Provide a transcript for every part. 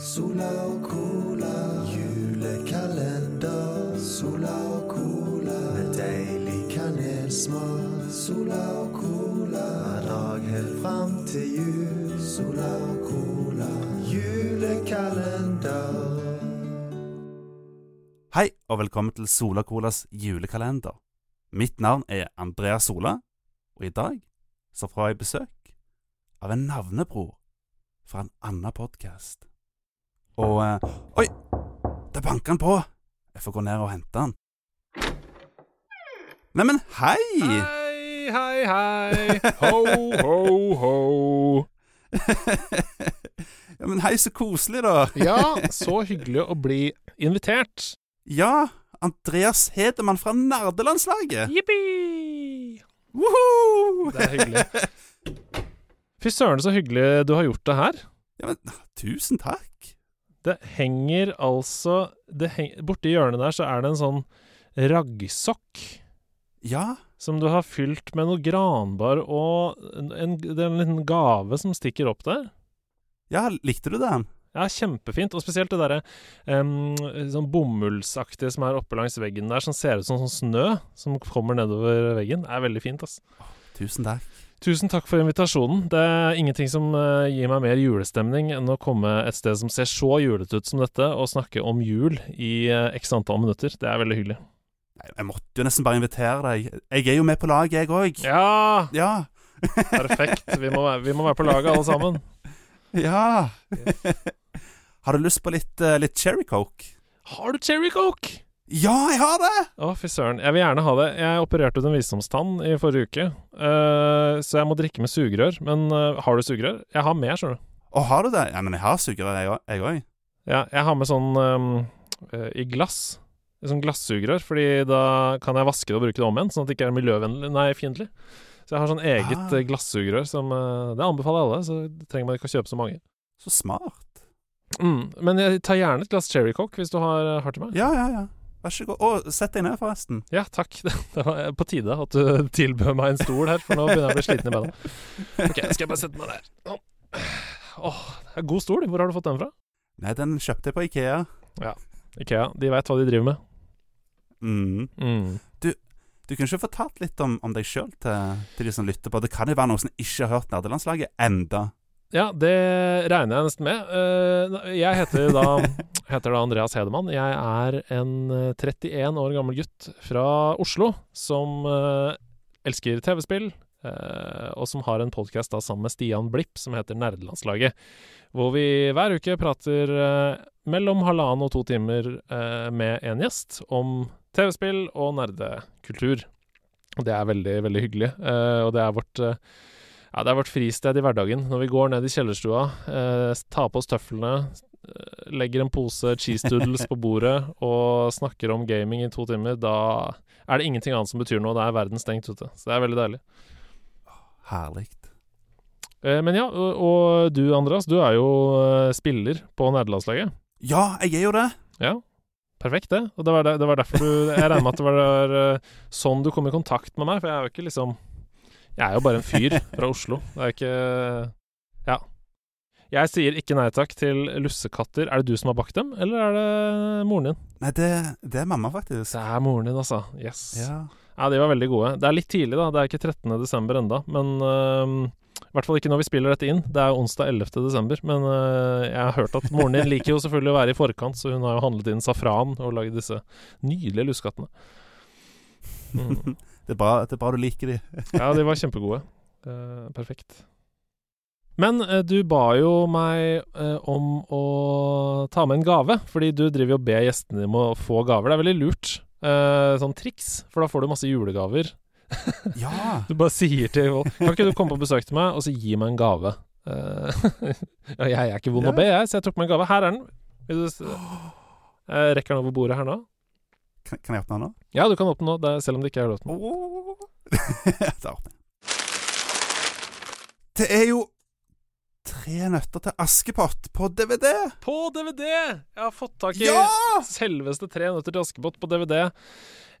Sola og cola. Julekalender. Sola og cola. Med deilig kanelsmak. Sola og cola. Hver dag helt fram til jul. Sola og cola. Julekalender. Hei, og velkommen til Sola Colas julekalender. Mitt navn er Andreas Sola, og i dag så får jeg besøk av en navnebror fra en annen podkast. Og eh, Oi! Der banker han på! Jeg får gå ned og hente han. Neimen, hei! Hei, hei, hei. Ho, ho, ho. ja, men hei, så koselig, da. Ja, så hyggelig å bli invitert. Ja, Andreas Hedemann fra nerdelandslaget. Jippi! Det er hyggelig. Fy søren, så hyggelig du har gjort det her. Ja, men tusen takk. Det henger altså det heng, Borti hjørnet der så er det en sånn raggsokk Ja, som du har fylt med noe granbar og en, en, det er en liten gave som stikker opp der. ja, likte du den? Ja, kjempefint. Og spesielt det derre um, sånn bomullsaktige som er oppe langs veggen der, som ser ut som sånn snø som kommer nedover veggen. Er veldig fint, altså. Tusen takk. Tusen takk for invitasjonen. Det er ingenting som eh, gir meg mer julestemning enn å komme et sted som ser så julete ut som dette, og snakke om jul i uh, x antall minutter. Det er veldig hyggelig. Jeg måtte jo nesten bare invitere deg. Jeg er jo med på laget, jeg òg. Ja! Ja. Perfekt. Vi må, være, vi må være på laget, alle sammen. Ja. har du lyst på litt, eh, litt cherry coke? Har du cherry coke? Ja, jeg har det! Å, fy søren. Jeg vil gjerne ha det. Jeg opererte ut en visdomstann i forrige uke, uh, så jeg må drikke med sugerør. Men uh, har du sugerør? Jeg har med, skjønner du. Å, har du det? Ja, men jeg har sugerør, jeg òg- Ja, jeg har med sånn eh, i glass. Sånn glassugerør, fordi da kan jeg vaske det og bruke det om igjen, sånn at det ikke er miljøvennlig Nei, fiendtlig. Så jeg har sånn eget Ah. glassugerør som uh, Det anbefaler alle, så trenger man ikke å kjøpe så mange. Så smart. Mm. Men jeg tar gjerne et glass cherry coke hvis du har, har til meg. Ja, ja, ja. Vær så god. Å, sett deg ned, forresten. Ja, takk. Det var på tide at du tilbød meg en stol her, for nå begynner jeg å bli sliten i beina. Ok, skal jeg bare sette meg der. Åh, det er god stol. Hvor har du fått den fra? Nei, den kjøpte jeg på Ikea. Ja, Ikea. De veit hva de driver med. Mm. Mm. Du kunne ikke fortalt litt om, om deg sjøl til, til de som lytter på. Det kan jo være noen som ikke har hørt Nerdelandslaget enda. Ja, det regner jeg nesten med. Eh, Jeg heter da, heter da Andreas Hedemann. Jeg er en eh, 31 år gammel gutt fra Oslo som eh, elsker TV-spill, eh, og som har en podkast sammen med Stian Blipp som heter Nerdelandslaget. Hvor vi hver uke prater eh, mellom halvannen og to timer eh, med en gjest om TV-spill og nerdekultur. Det er veldig, veldig hyggelig. eh, og det er vårt eh, ja, det er vårt fristed i hverdagen. Når vi går ned i kjellerstua, eh, tar på oss tøflene, eh, legger en pose cheese doodles på bordet og snakker om gaming i to timer, da er det ingenting annet som betyr noe. Da er verden stengt ute. Så det er veldig deilig. Herlig. Eh, men ja, og, og du Andreas, du er jo eh, spiller på nerdelandslaget. Ja, jeg er jo det. Ja. Perfekt, det. Og det var, der, det var derfor du Jeg regner med at det var der, sånn du kom i kontakt med meg, for jeg er jo ikke liksom Jeg er jo bare en fyr fra Oslo. Det er ikke Ja. Jeg sier ikke nei takk til lussekatter. Er det du som har bakt dem, eller er det moren din? Nei, det, det er mamma, faktisk. Det er moren din, altså. Yes. Ja. Ja. de var veldig gode. Det er litt tidlig, da. Det er ikke 13. desember enda, men uh, i hvert fall ikke når vi spiller dette inn. Det er onsdag 11. desember, men uh, jeg har hørt at moren din liker jo selvfølgelig å være i forkant, så hun har jo handlet inn safran og lagd disse nydelige lussekattene. Mm. Det, er bra, det er bra du liker de. Ja, de var kjempegode. Uh, perfekt. Men uh, du ba jo meg uh, om å ta med en gave, fordi du driver jo og ber gjestene dine om å få gaver. Det er veldig lurt. Sånn triks, for da får du masse julegaver. Ja. Du bare sier til folk Kan ikke du komme på besøk til meg, og så gi meg en gave? Jeg er ikke vond å be, jeg, så jeg tok meg en gave. Her er den. Vil du rekker den over bordet her nå. Kan, kan jeg åpne den nå? Ja, du kan åpne den nå, selv om det ikke er låten. jeg. Det er jo Tre nøtter til Askepott på DVD! På DVD! Jeg har fått tak i Ja! selveste Tre nøtter til Askepott på DVD.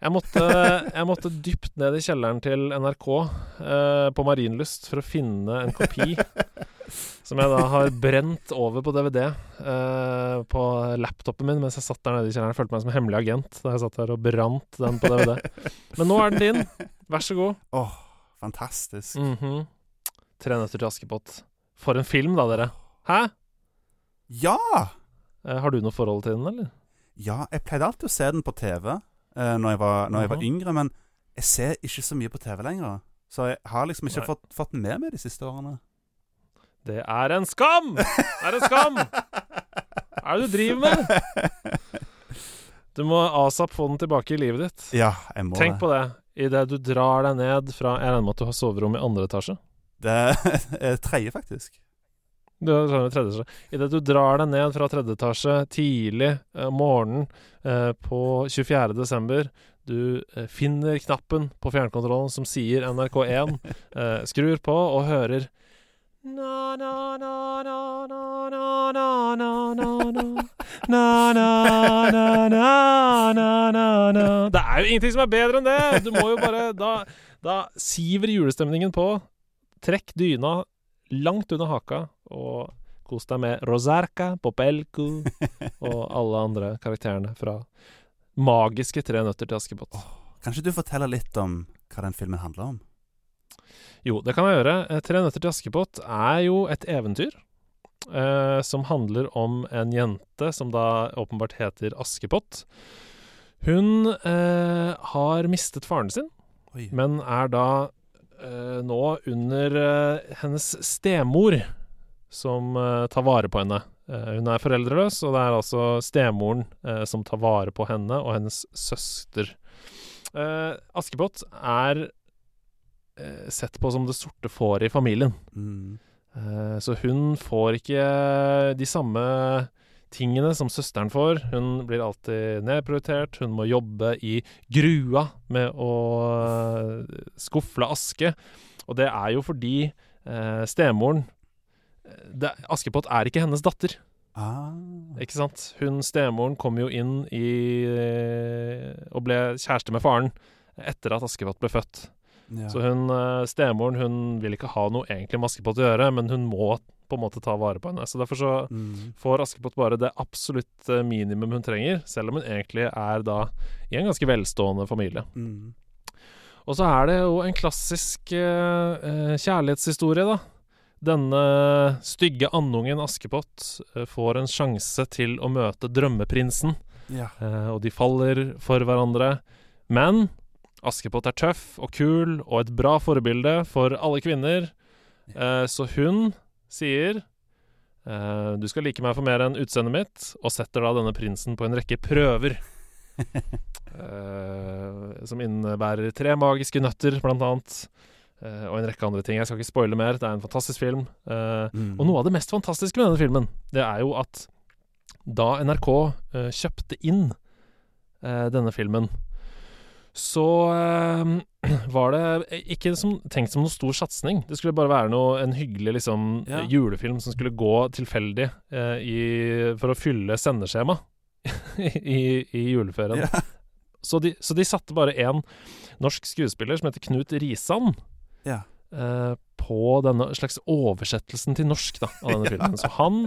Jeg måtte, jeg måtte dypt ned i kjelleren til NRK eh, på Marienlyst for å finne en kopi. som jeg da har brent over på DVD eh, på laptopen min mens jeg satt der nede i kjelleren. Jeg følte meg som en hemmelig agent da jeg satt der og brant den på DVD. Men nå er den din. Vær så god. Åh, fantastisk. Mhm. Tre nøtter til Askepott. For en film, da, dere. Hæ? Ja! Eh, har du noe forhold til den, eller? Ja, jeg pleide alltid å se den på TV eh, når, jeg var, når jeg var yngre, men jeg ser ikke så mye på TV lenger. Så jeg har liksom ikke fått, fått med meg de siste årene. Det er en skam! Det er en skam! Hva er det du driver med? Du må asap få den tilbake i livet ditt. Ja, jeg må Tenk på det. Idet du drar deg ned fra Jeg regner med at du har soverom i andre etasje? det. er tredje, faktisk. Du etasje. Idet du drar deg ned fra tredje etasje tidlig eh, om morgenen eh, på 24. desember, du eh, finner knappen på fjernkontrollen som sier NRK1, eh, skrur på og hører na, na, na, na, na, na, na, na, na, na. Na, na, na, na, na, na, na. Det er jo ingenting som er bedre enn det! Du må jo bare Da, da siver julestemningen på. Trekk dyna langt under haka, og kos deg med Rosarca, Popelco og alle andre karakterene fra magiske Tre nøtter til Askepott. Kanskje du forteller litt om hva den filmen handler om? Jo, det kan jeg gjøre. Eh, Tre nøtter til Askepott er jo et eventyr eh, som handler om en jente som da åpenbart heter Askepott. Hun eh, har mistet faren sin, Oi. men er da eh, nå under eh, hennes stemor som eh, tar vare på henne. Eh, hun er foreldreløs, og det er altså stemoren eh, som tar vare på henne og hennes søster. Askepott er sett på som det sorte fåret i familien. Mm. Så hun får ikke de samme tingene som søsteren får. Hun blir alltid nedprioritert. Hun må jobbe i grua med å skufle aske. Og det er jo fordi eh, stemoren det, Askepott er ikke hennes datter, Ah. ikke sant? Hun stemoren kom jo inn i eh, og ble kjæreste med faren etter at Askepott ble født. Ja. Så hun, eh, stemoren hun vil ikke ha noe egentlig med Askepott å gjøre, men hun må på en måte ta vare på henne. Så derfor så Mm. får Askepott bare det absolutt eh, minimum hun trenger, selv om hun egentlig er da i en ganske velstående familie. Mm. Og så er det jo en klassisk eh, eh, kjærlighetshistorie, da. Denne stygge andungen Askepott eh, får en sjanse til å møte drømmeprinsen. Ja. Eh, og de faller for hverandre. Men Askepott er tøff og kul og et bra forbilde for alle kvinner. Eh, så hun sier Du skal like meg for mer enn utseendet mitt, og setter da denne prinsen på en rekke prøver. som innebærer tre magiske nøtter, blant annet. Eh, og en rekke andre ting. Jeg skal ikke spoile mer. Det er en fantastisk film. Uh, Mm. og noe av det mest fantastiske med denne filmen, det er jo at da NRK uh, kjøpte inn denne filmen, så var det ikke som, tenkt som noe stor satsing. Det skulle bare være noe, en hyggelig liksom, Ja. julefilm som skulle gå tilfeldig i, for å fylle sendeskjema i, i juleferien. Ja. Så, de, så de satte bare én norsk skuespiller som heter Knut Risan Ja. eh, på denne slags oversettelsen til norsk da, av denne filmen. Så han,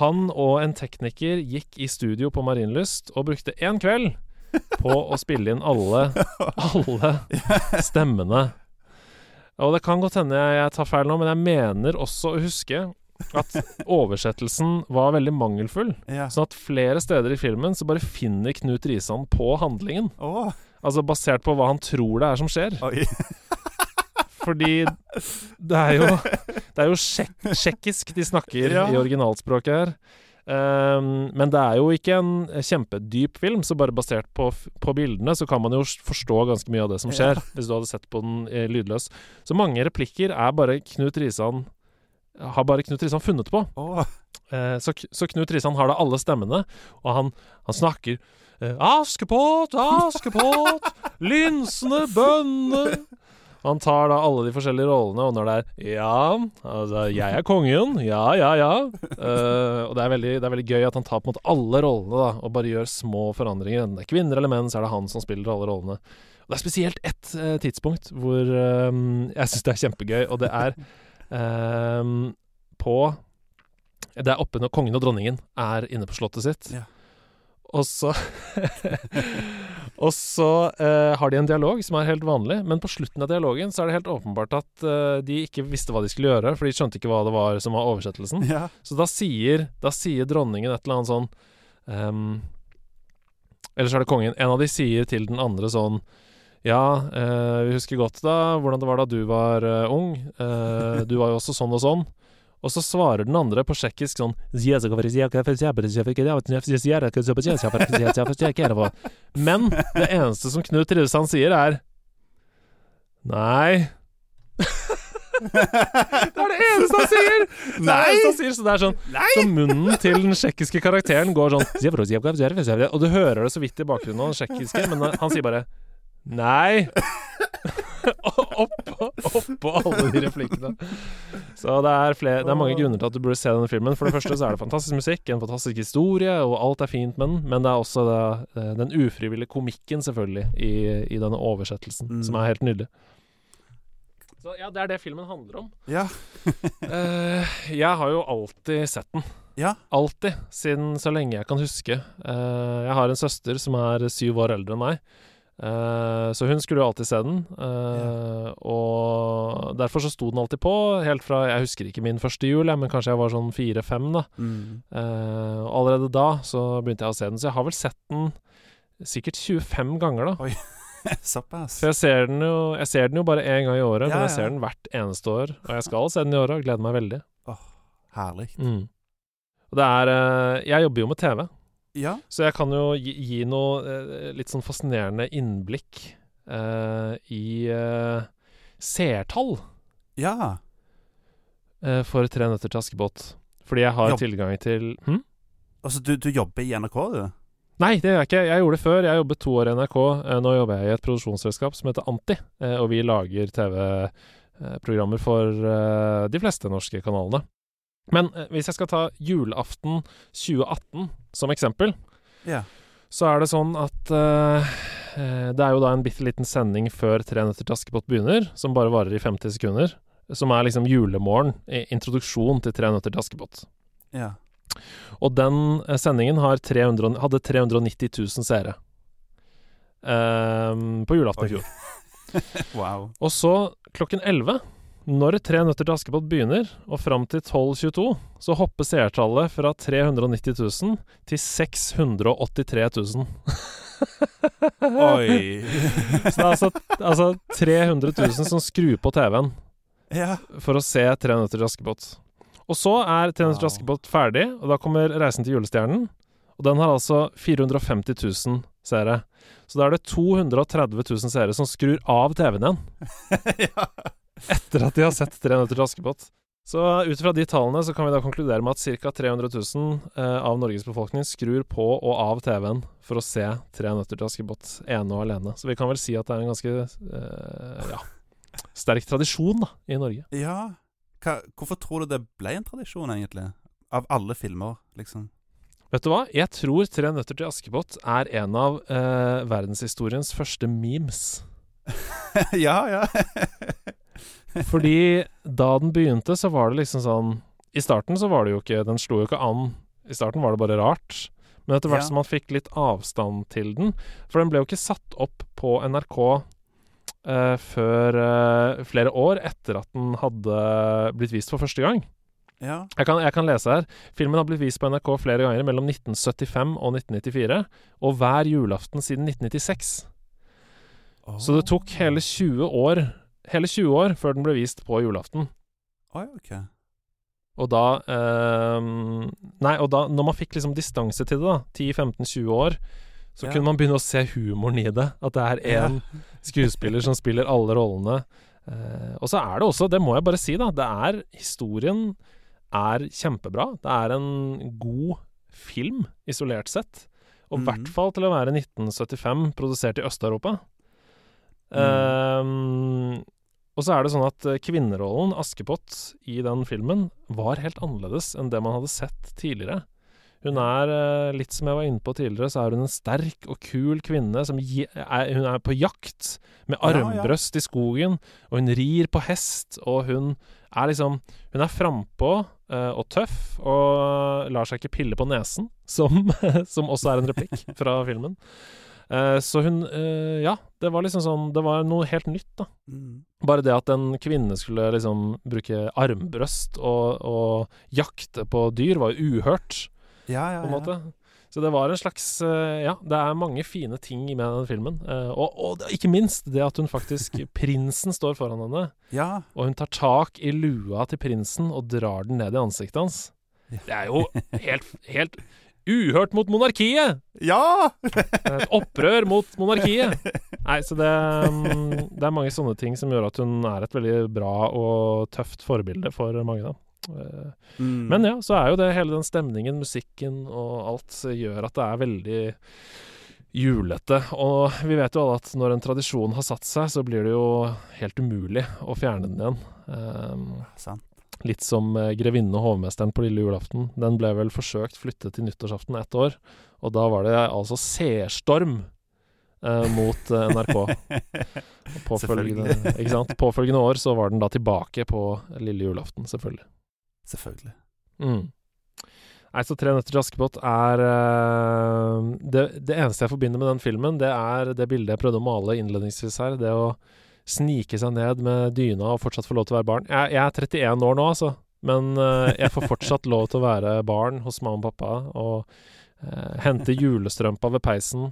han og en tekniker gikk i studio på Marienlyst og brukte én kveld på å spille inn alle, alle stemmene. Og det kan godt hende jeg, jeg tar feil nå, men jeg mener også å huske at oversettelsen var veldig mangelfull. ja. Sånn at flere steder i filmen så bare finner Knut Risan på handlingen. Oh. Altså basert på hva han tror det er som skjer. oi. Fordi det er jo Det er jo tsjekk, tsjekkisk de snakker Ja. i originalspråket her. Um, men det er jo ikke en kjempedyp film, så bare basert på, på bildene så kan man jo forstå ganske mye av det som skjer, hvis du hadde sett på den eh, lydløs. Så mange replikker er bare Knut Risan har bare Knut Risan funnet på. Oh. Eh, så, så Knut Risan har da alle stemmene, og han, han snakker eh, Askepott, Askepott, linsene, Han tar da alle de forskjellige rollene, og når det er Ja, altså, jeg er kongen. Ja, ja, ja. Uh, og det er, veldig, det er veldig gøy at han tar på en måte alle rollene da og bare gjør små forandringer. Enten det er kvinner eller menn, så er det han som spiller alle rollene. Og det er spesielt ett uh, tidspunkt hvor eh, jeg syns det er kjempegøy, og det er eh, på Det er oppe når kongen og dronningen er inne på slottet sitt. Ja. Og så Og så eh, har de en dialog som er helt vanlig, men på slutten av dialogen så er det helt åpenbart at eh, de ikke visste hva de skulle gjøre, for de skjønte ikke hva det var som var oversettelsen. Ja. Så da sier, da sier dronningen et eller annet sånn um, Eller så er det kongen. En av de sier til den andre sånn Ja, eh, vi husker godt da hvordan det var da du var eh, ung. Eh, du var jo også sånn og sånn. Og så svarer den andre på tsjekkisk sånn Men det eneste som Knut Rivesand sier, er Nei. det er det eneste han sier! Det er det eneste han sier, Så det er sånn Så munnen til den tsjekkiske karakteren går sånn Og du hører det så vidt i bakgrunnen av den tsjekkiske, men han sier bare Nei. Oppå oppå alle de replikkene. Så det er, flere, det er mange grunner til at du burde se denne filmen. For det første så er det fantastisk musikk, en fantastisk historie, og alt er fint med den. Men det er også det, eh, den ufrivillige komikken, selvfølgelig, i, i denne oversettelsen, Mm. som er helt nydelig. Så ja, det er det filmen handler om. Ja. uh, jeg har jo alltid sett den. Ja. Alltid, siden så lenge jeg kan huske. Uh, jeg har en søster som er syv år eldre enn meg. Eh, så hun skulle jo alltid se den. eh, Og derfor så sto den alltid på, helt fra Jeg husker ikke min første jul, men kanskje jeg var sånn fire-fem, da. Mm. Eh, allerede da så begynte jeg å se den, så jeg har vel sett den sikkert 25 ganger, da. Såpass. For jeg ser den jo Jeg ser den jo bare én gang i året, Ja, men jeg ja. ser den hvert eneste år. Og jeg skal se den i året, og gleder meg veldig. Åh, Herlig. Mm. Og det er Jeg jobber jo med TV, Ja. så jeg kan jo gi, gi noe eh, litt sånn fascinerende innblikk eh, i eh, seertall Ja. eh, for Tre nøtter til Askepott. Fordi jeg har Jobb- tilgang til hm? Altså, du, du jobber i NRK, du? Nei, det gjør jeg ikke. Jeg gjorde det før. Jeg jobbet to år i NRK. Eh, Nå jobber jeg i et produksjonsselskap som heter Anti, eh, og vi lager TV-programmer for de fleste norske kanalene. Men eh, hvis jeg skal ta julaften 2018 som eksempel, yeah. så er det sånn at eh, eh, det er jo da en bitte liten sending før Tre nøtter til Askepott begynner, som bare varer i 50 sekunder. Som er liksom julemorgen, introduksjon til Tre nøtter til Askepott. Ja. Og den sendingen har 300, hadde 390 000 seere. um, på julaften i fjor. Wow. Og så klokken 11, når Tre nøtter til Askepott begynner, og fram til 12.22, så hopper seertallet fra 390 000 til 683 000. Oi. Så det er altså, altså 300 000 som skrur på TV-en ja. for å se Tre nøtter til Askepott. Og så er Tre nøtter til Askepott ferdig, og da kommer Reisen til julestjernen. Og den har altså 450 000 seere. Så da er det 230 000 seere som skrur av TV-en igjen ja. Etter at de har sett Tre nøtter til Askepott. Så ut fra de tallene så kan vi da konkludere med at ca. 300 000 eh, av Norges befolkning skrur på og av TV-en for å se Tre nøtter til Askepott ene og alene. Så vi kan vel si at det er en ganske eh, ja, sterk tradisjon da, i Norge. ja. Hva, hvorfor tror du det ble en tradisjon, egentlig? Av alle filmer, liksom. Vet du hva? Jeg tror Tre nøtter til Askepott er en av eh, verdenshistoriens første memes. ja, ja. Fordi da den begynte, så var det liksom sånn I starten så var det jo ikke Den slo jo ikke an. I starten var det bare rart. Men etter hvert Ja. som man fikk litt avstand til den For den ble jo ikke satt opp på NRK eh, før eh, flere år etter at den hadde blitt vist for første gang. ja. Jeg kan, jeg kan lese her. Filmen har blitt vist på NRK flere ganger mellom 1975 og 1994, og hver julaften siden 1996. Så det tok hele 20 år Hele 20 år før den ble vist på julaften. Oi, ok. Og da eh, Nei, og da Når man fikk liksom distanse til det, da, 10-15-20 år, så Ja. kunne man begynne å se humoren i det. At det er én skuespiller som spiller alle rollene. Eh, og så er det også, det må jeg bare si, da, det er Historien er kjempebra. Det er en god film, isolert sett. Og i mm. hvert fall til å være 1975, produsert i Øst-Europa. Mm. Ehm, Og så er det sånn at eh, kvinnerollen, Askepott, i den filmen var helt annerledes enn det man hadde sett tidligere. Hun er, eh, litt som jeg var inne på tidligere, så er hun en sterk og kul kvinne som er, Hun er på jakt med Ja, ja. armbrøst i skogen, og hun rir på hest, og hun er liksom Hun er frampå eh, og tøff, og lar seg ikke pille på nesen, som, som også er en replikk fra filmen. Eh, så hun eh, Ja, det var liksom sånn Det var noe helt nytt, da. Mm. Bare det at en kvinne skulle liksom bruke armbrøst og, og jakte på dyr, var jo uhørt, Ja, ja, på en ja. måte. Så det var en slags eh, Ja, det er mange fine ting med den filmen. Og, og det- ikke minst det at hun faktisk Prinsen står foran henne, Ja, og hun tar tak i lua til prinsen og drar den ned i ansiktet hans. Det er jo helt, helt uhørt mot monarkiet! ja! Et opprør mot monarkiet. Nei, så det, mm, det er mange sånne ting som gjør at hun er et veldig bra og tøft forbilde for mange, da. Eh, Mm. Men ja, så er jo det hele den stemningen, musikken og alt gjør at det er veldig julete. Og vi vet jo alle at når en tradisjon har satt seg, så blir det jo helt umulig å fjerne den igjen. Um, Sant. Litt som eh, 'Grevinnen og hovmesteren' på lille julaften. Den ble vel forsøkt flyttet til nyttårsaften ett år, og da var det altså seerstorm eh, mot eh, NRK. Og Påfølgende, ikke sant? Påfølgende år så var den da tilbake på lille julaften, selvfølgelig. Selvfølgelig. Mm. Nei, så 'Tre nøtter til Askepott' er eh, det, det eneste jeg forbinder med den filmen, det er det bildet jeg prøvde å male innledningsvis her. Det å snike seg ned med dyna og fortsatt få lov til å være barn. Jeg, jeg er 31 år nå, altså. Men uh, jeg får fortsatt lov til å være barn hos mamma og pappa. Og uh, hente julestrømpa ved peisen.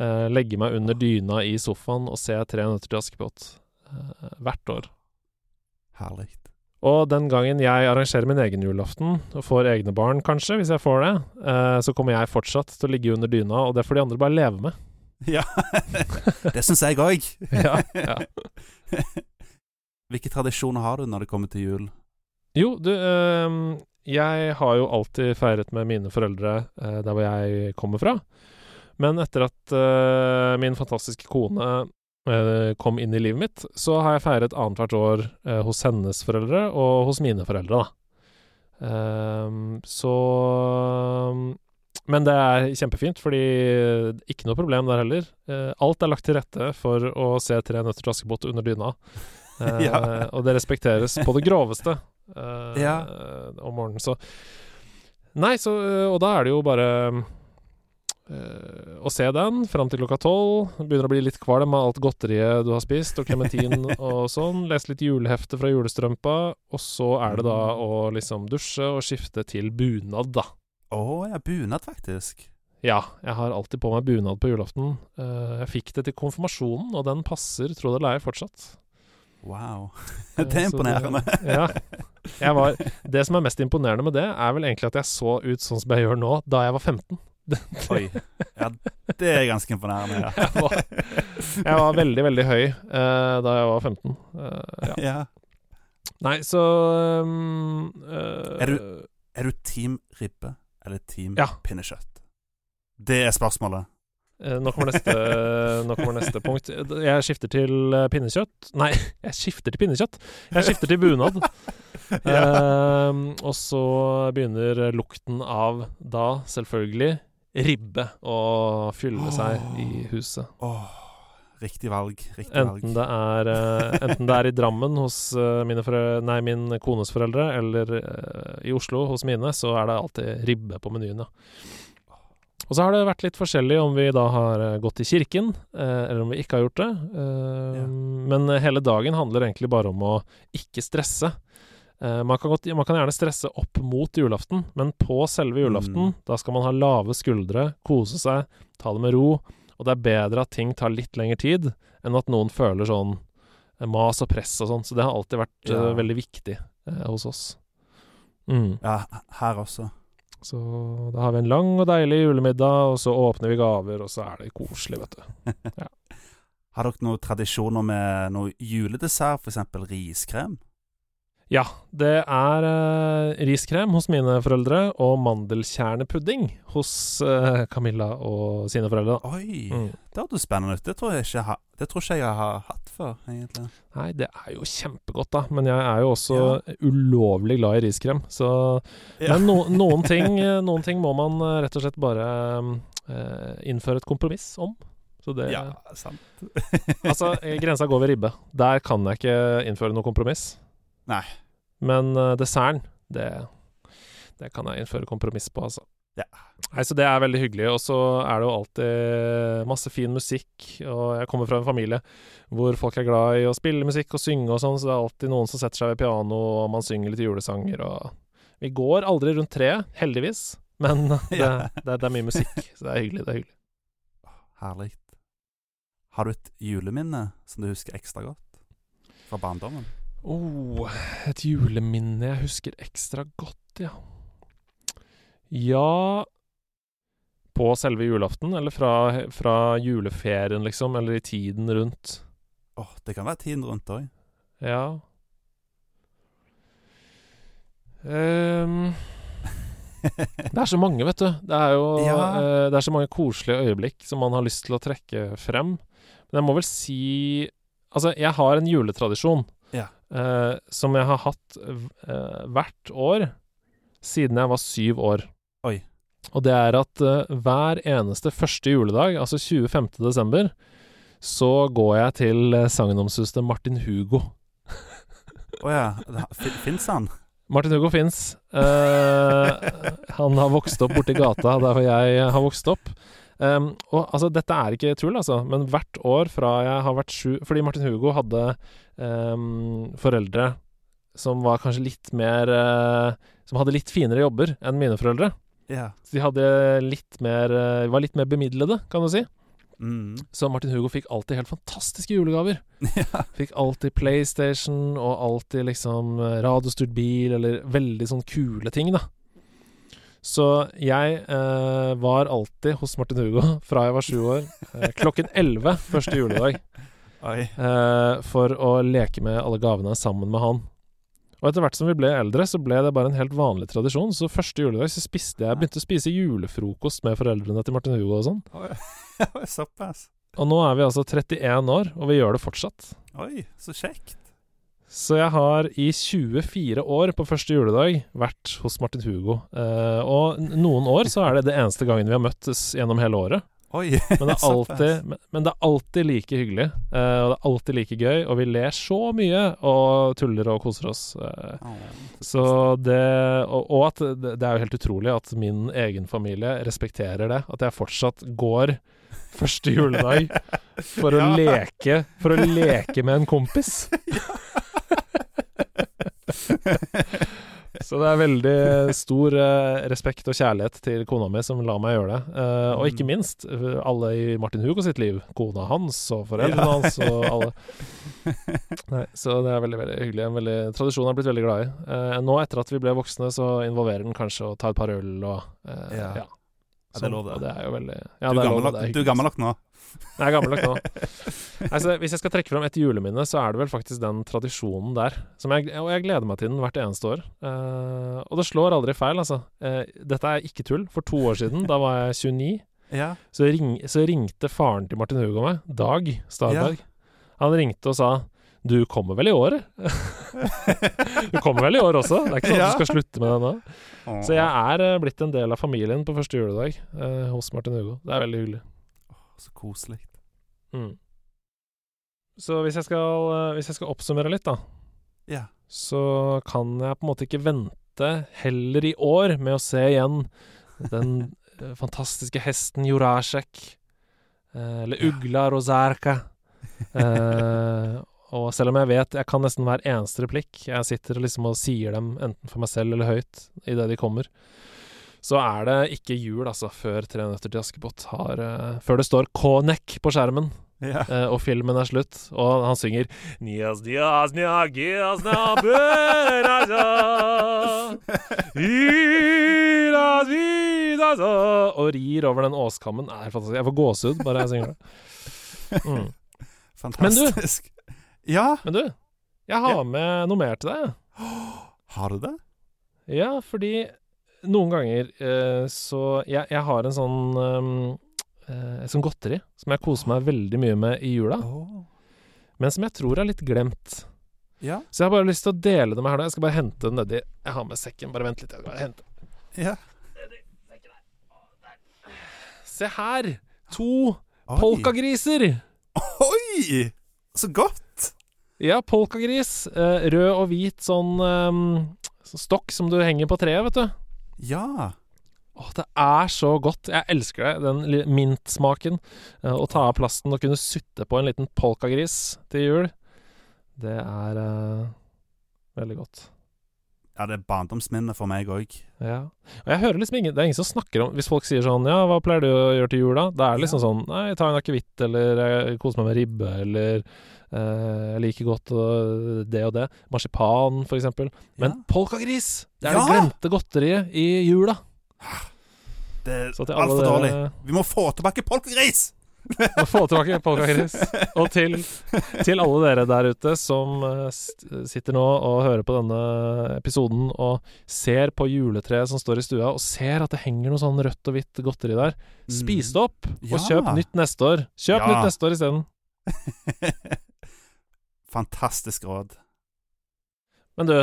uh, legge meg under dyna i sofaen og se 'Tre nøtter til Askepott' hvert år. Herlig. Og den gangen jeg arrangerer min egen julaften, og får egne barn kanskje, hvis jeg får det, så kommer jeg fortsatt til å ligge under dyna, og det får de andre bare leve med. Ja. det syns jeg òg. Ja, ja. Hvilke tradisjoner har du når det kommer til jul? Jo, du, øh, jeg har jo alltid feiret med mine foreldre øh, der hvor jeg kommer fra. Men etter at øh, min fantastiske kone eh, kom inn i livet mitt, så har jeg feiret annethvert år hos hennes foreldre og hos mine foreldre, da. Ehm, så Men det er kjempefint, fordi ikke noe problem der heller. Eh, alt er lagt til rette for å se Tre nøtter til Askepott under dyna. Eh, Ja. Og det respekteres på det groveste eh, Ja. om morgenen. Så Nei, så Og da er det jo bare eh, å se den fram til klokka tolv. Begynner å bli litt kvalm av alt godteriet du har spist, og klementin og sånn. Lese litt julehefte fra julestrømpa. Og så er det da å liksom dusje og skifte til bunad, da. Å ja, bunad, faktisk. Ja, jeg har alltid på meg bunad på julaften. Eh, jeg fikk det til konfirmasjonen, og den passer, tro det eller ei, fortsatt. Wow. Eh, Det er imponerende. ja. Jeg var, det som er mest imponerende med det, er vel egentlig at jeg så ut sånn som jeg gjør nå, da jeg var 15. Oi. Ja, det er ganske imponerende, ja. Jeg var, jeg var veldig, veldig høy uh, da jeg var 15. Uh, ja. ja. Nei, så um, uh, Er Er du team ribbe eller team Ja. pinnekjøtt? Det er spørsmålet. eh, nå, kommer neste, nå kommer neste punkt. Jeg skifter til eh, pinnekjøtt. Nei, jeg skifter til pinnekjøtt. Jeg skifter til bunad. Eh, og så begynner lukten av da selvfølgelig ribbe å fylle seg i huset. Åh, riktig valg. Riktig Enten valg. det er, uh, enten det er i Drammen hos uh, nei, min kones foreldre, eller uh, i Oslo hos mine, så er det alltid ribbe på menyen, ja. Og så har det vært litt forskjellig om vi da har gått i kirken, eller om vi ikke har gjort det. Ja. Men hele dagen handler egentlig bare om å ikke stresse. Man, kan godt, man kan gjerne stresse opp mot julaften, men på selve julaften, Mm. da skal man ha lave skuldre, kose seg, ta det med ro. Og det er bedre at ting tar litt lengre tid, enn at noen føler sånn eh, mas og press og sånn. Så det har alltid vært ja. uh, veldig viktig uh, hos oss. Mm. Ja, her også. Så da har vi en lang og deilig julemiddag, og så åpner vi gaver, og så er det koselig, vet du. Har dere noen tradisjoner med noe juledessert, f.eks. riskrem? Ja, det er uh, riskrem hos mine foreldre og mandelkjernepudding hos uh, Camilla og sine foreldre. Oi, Mm. det hørtes spennende ut. Det tror jeg ikke, det tror ikke jeg har hatt før, egentlig. Nei, det er jo kjempegodt, da. Men jeg er jo også ulovlig glad i riskrem. Så Ja. Men no, noen, ting, noen ting må man eh, rett og slett bare uh, innføre et kompromiss om. Så det Ja, sant. Altså, grensa går ved ribbe. Der kan jeg ikke innføre noe kompromiss. Nei. Men uh, desserten, det, det kan jeg innføre kompromiss på, altså. Ja. Nei, Så det er veldig hyggelig. Og så er det jo alltid masse fin musikk. Og jeg kommer fra en familie hvor folk er glad i å spille musikk og synge og sånn, så det er alltid noen som setter seg ved piano, og man synger litt julesanger og Vi går aldri rundt treet, heldigvis. Men det, Ja. det, det er mye musikk, så det er hyggelig. Det er hyggelig. Herlig. Har du et juleminne som du husker ekstra godt? Fra barndommen? Oh, et juleminne jeg husker ekstra godt, ja. Ja På selve julaften, eller fra, fra juleferien, liksom, eller i tiden rundt. Åh, det kan være tiden rundt òg. Ja. Um, det er så mange, vet du. Det er jo Ja. uh, Det er så mange koselige øyeblikk som man har lyst til å trekke frem. Men jeg må vel si Altså, jeg har en juletradisjon Ja. Eh, som jeg har hatt eh, hvert år siden jeg var syv år. Oi. Og det er at eh, hver eneste første juledag, altså 25. desember, så går jeg til uh, sagnomsuste Martin Hugo. Å ja. Fins han? Martin Hugo fins. Eh, han har vokst opp borti gata der hvor jeg har vokst opp. Um, og altså, dette er ikke tull, altså, men hvert år fra jeg har vært sju Fordi Martin Hugo hadde um, foreldre som var kanskje litt mer uh, Som hadde litt finere jobber enn mine foreldre. Yeah. Så de litt mer uh, var litt mer bemidlede, kan du si. Mm. Så Martin Hugo fikk alltid helt fantastiske julegaver. ja. Fikk alltid PlayStation og alltid liksom eh, radiostyrt bil, eller veldig sånn kule ting, da. Så jeg eh, var alltid hos Martin Hugo fra jeg var sju år, eh, klokken elleve første juledag, Eh, for å leke med alle gavene sammen med han. Og etter hvert som vi ble eldre, så ble det bare en helt vanlig tradisjon. Så første juledag så spiste jeg begynte å spise julefrokost med foreldrene til Martin Hugo og sånn. Såpass. Og nå er vi altså 31 år, og vi gjør det fortsatt. Oi, så kjekt. Så jeg har i 24 år på første juledag vært hos Martin Hugo. Eh, og noen år så er det det eneste gangen vi har møttes gjennom hele året. Oi. Men det er alltid, men, men det er alltid like hyggelig. uh, og det er alltid like gøy, og vi ler så mye og tuller og koser oss. Uh, oh, så det Og, og at det, det er jo helt utrolig at min egen familie respekterer det. At jeg fortsatt går første juledag for å Ja. leke For å leke med en kompis. Så det er veldig stor eh, respekt og kjærlighet til kona mi som lar meg gjøre det. Eh, og ikke Mm. minst eh, alle i Martin Hugo sitt liv. Kona hans og foreldrene Ja. hans og alle. Nei, så det er veldig veldig hyggelig. En veldig, tradisjon jeg er blitt veldig glad i. Eh, nå etter at vi ble voksne, så involverer den kanskje å ta et par øl og eh, Ja. ja. Ja, det er lov, det. Og det er jo veldig Ja, du, er er lov, gammel du er nå. Jeg er gammel nok nå. Altså, hvis jeg skal trekke fram et juleminne, så er det vel faktisk den tradisjonen der. Som jeg, og jeg gleder meg til den hvert eneste år. Uh, og det slår aldri feil, altså. Uh, dette er ikke tull. For to år siden, da var jeg 29, Ja. så, ring, så ringte faren til Martin Hugo meg, Dag Starberg. Han ringte og sa du kommer vel i år? du kommer vel i år også? Det er ikke sånn at du skal slutte med det nå. Så jeg er eh, blitt en del av familien på første juledag eh, hos Martin Hugo. Det er veldig hyggelig. Så koselig. Mm. Så hvis jeg, skal, eh, hvis jeg skal oppsummere litt, da, Ja. så kan jeg på en måte ikke vente heller i år med å se igjen den eh, fantastiske hesten Jurasjek. Eller ugla Rozarka. Og selv om jeg vet jeg kan nesten hver eneste replikk, jeg sitter liksom og sier dem enten for meg selv eller høyt idet de kommer, så er det ikke jul, altså, før Tre nøtter til Askepott har uh, Før det står K-nekk på skjermen, Ja. eh, og filmen er slutt, og han synger Nias, dias, nia, gias, na. Og rir over den åskammen. Er fantastisk. Jeg får gåsehud bare jeg synger det. Mm. Fantastisk. Ja, Men du, jeg har med noe mer til deg. Har du det? Ja, fordi noen ganger eh, så jeg, jeg har en sånn um, eh, sånn godteri som jeg koser meg veldig mye med i jula, oh. men som jeg tror er litt glemt. Ja. Så jeg har bare lyst til å dele det med her nå. Jeg skal bare hente den nedi Jeg har med sekken. Bare vent litt. Jeg skal bare hente ja. Se her! To Oi. polkagriser! Oi! Så godt! Ja, polkagris. Eh, rød og hvit sånn ehm, sånn stokk som du henger på treet, vet du. Ja. Åh, det er så godt. Jeg elsker det. Den mintsmaken. Eh, å ta av plasten og kunne sutte på en liten polkagris til jul. Det er uh, veldig godt. Ja, det er barndomsminne for meg òg. Ja. Og jeg hører liksom ingen Det er ingen som snakker om Hvis folk sier sånn Ja, hva pleier du å gjøre til jul, da? Det er liksom Ja. sånn Nei, jeg tar en akevitt, eller jeg koser meg med ribbe, eller eh, jeg liker godt det og det. Marsipan, for eksempel. Men polkagris! Det er Ja! det glemte godteriet i jula. Det er altfor dårlig. Vi må få tilbake polkagris! Må få tilbake polkagris. Og til, til alle dere der ute som eh, sitter nå og hører på denne episoden og ser på juletreet som står i stua, og ser at det henger noe sånn rødt og hvitt godteri der. Spis det opp, og Ja. kjøp nytt neste år. Kjøp Ja. nytt neste år isteden. Fantastisk råd. Men du,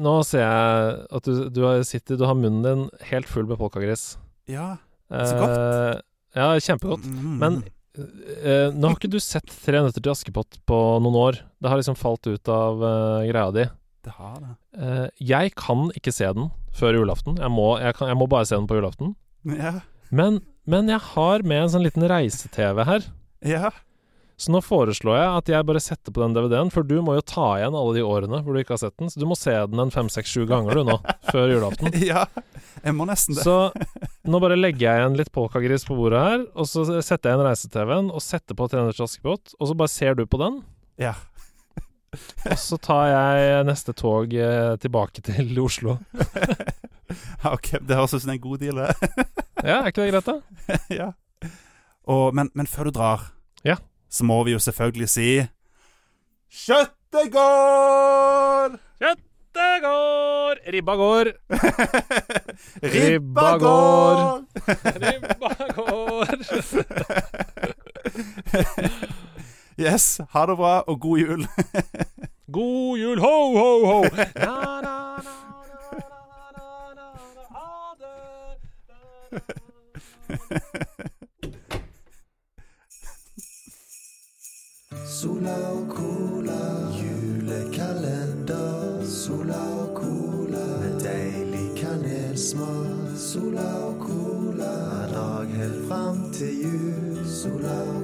nå ser jeg at du, du har- sitter Du har munnen din helt full med polkagris. Ja. Så godt. Eh, ja, kjempegodt. Mm. Men eh, nå har ikke du sett Tre nøtter til Askepott på noen år. Det har liksom falt ut av eh, greia di. Det har det. Eh, jeg kan ikke se den før julaften. Jeg må, jeg, kan, jeg må bare se den på julaften. Ja. Men, men jeg har med en sånn liten reise-TV her. Ja. Så nå foreslår jeg at jeg bare setter på den DVD-en, for du må jo ta igjen alle de årene hvor du ikke har sett den. Så du må se den en fem, seks, sju ganger du nå, før julaften. ja. Jeg må nesten det. Så nå bare legger jeg igjen litt polkagris på bordet her, og så setter jeg inn reise-TV-en og setter på 300 Askepott, og så bare ser du på den. Ja. Og så tar jeg neste tog eh, tilbake til Oslo. ok, det høres ut som en god deal, det. Ja, er ikke det greit, da? ja. Og, men, men før du drar, Ja. Så må vi jo selvfølgelig si Kjøttet går! Kjøttet går! Ribba går! Ribba går! Ribba går! yes, ha det bra, og god jul. God jul, ho, ho, ho! Na, na, kanelsmak. Sola og cola,